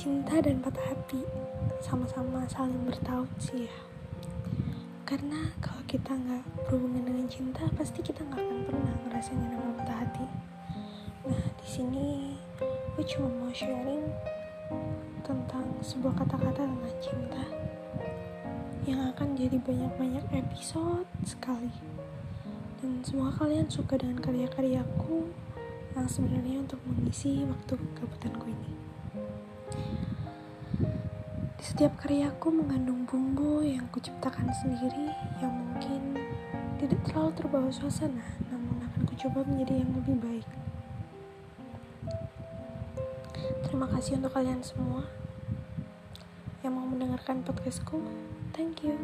cinta dan patah hati. Sama-sama saling bertaut sih ya. Karena kalau kita nggak berhubungan dengan cinta pasti kita nggak akan pernah ngerasain yang namanya patah hati. Nah di sini gue cuma mau sharing tentang sebuah kata-kata tentang cinta yang akan jadi banyak-banyak episode sekali. Dan semoga kalian suka dengan karya-karyaku yang sebenarnya untuk mengisi waktu kegabutanku ini di setiap karyaku mengandung bumbu yang kuciptakan sendiri yang mungkin tidak terlalu terbawa suasana, namun akan kucoba menjadi yang lebih baik. Terima kasih untuk kalian semua yang mau mendengarkan podcastku. Thank you.